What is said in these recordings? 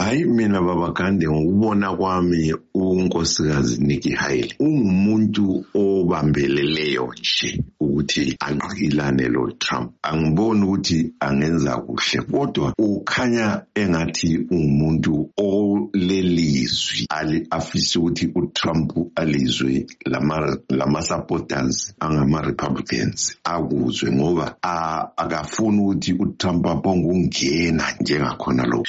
hayi mina babagande ngokubona kwami unkosikazi Nikki Haley ungumuntu obambeleleyo nje ukuthi anqilane lo Trump. Angiboni ukuthi angenza kuhle kodwa ukhanya engathi ungumuntu olelizwi afisa ukuthi uTrump alizwe lama lama supporters angama Republicans akuzwe ngoba akafuni ukuthi uTrump abonge ungena njengakhona lo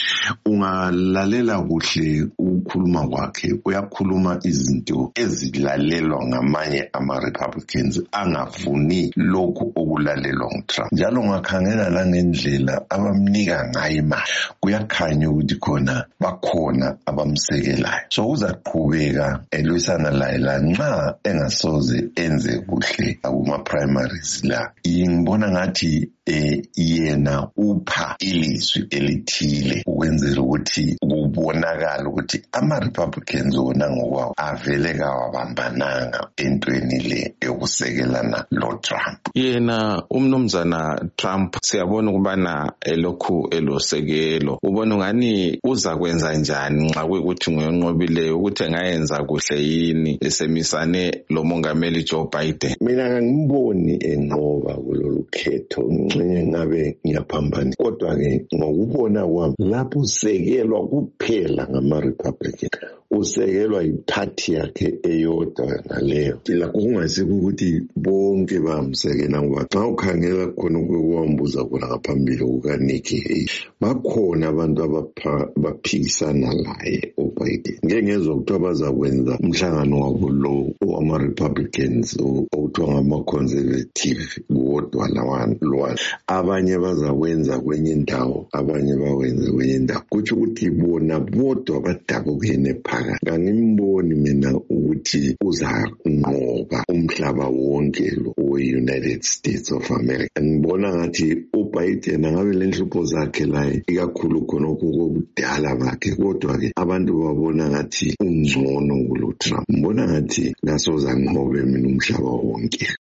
ungalalela kuhle ukukhuluma kwakhe uyakhuluma izinto ezilalelwa ngamanye ama Republicans angafuni lokhu okulalelwa nguTrump. Njalo ngakhangela langendlela abamnika ngayo imali kuyakhanya ukuthi khona bakhona abamsekelayo. So uzaqhubeka elwisana laye lanxa engasoze enze kuhle akuma primaries la. Ngibona ngathi eh yena upha ilizwi elithile ukwenzela ukuthi kubonakala ukuthi ama Republicans wona ngokwawo avele kawabambananga entweni le yokusekelana lo Trump yena umnumzana Trump siyabona ukubana elokhu elosekelo. Ubona ngani uza kwenza njani nxa kuyikuthi nguyonqobileyo ukuthi engayenza kuhle yini esemisane lo mongameli Joe Biden? Mina ngangiboni enqoba kulolu khetho ngixenye ngabe ngiyaphambanisa kodwa ke ngokubona kwami lapho usekelwa kuphela ngama Republican usekelwa yiphathi yakhe eyodwa naleyo. Lakho kungasiko ukuthi bonke bamsekela ngoba xa ukhangela khona kuwambuza khona ngaphambili kukaNikki Haley bakhona abantu abaphikisana laye uBiden ngeke ngezwa kuthiwa bazakwenza umhlangano wabo lo wama-Republicans okuthiwa ngama-conservative wodwa lwana abanye bazakwenza kwenye indawo abanye bawenze kwenye indawo. Kutsho ukuthi bona bodwa badabukene phakathi kangimboni mina ukuthi uzanqoba umhlaba wonke lo we-United States of America. Ngibona ngathi uBiden angabe lenhlupho zakhe la ikakhulu khonokho kokudala bakhe kodwa-ke abantu babona ngathi ungcono kulo Trump. Ngibona ngathi ngasoze anqobe mina umhlaba wonke.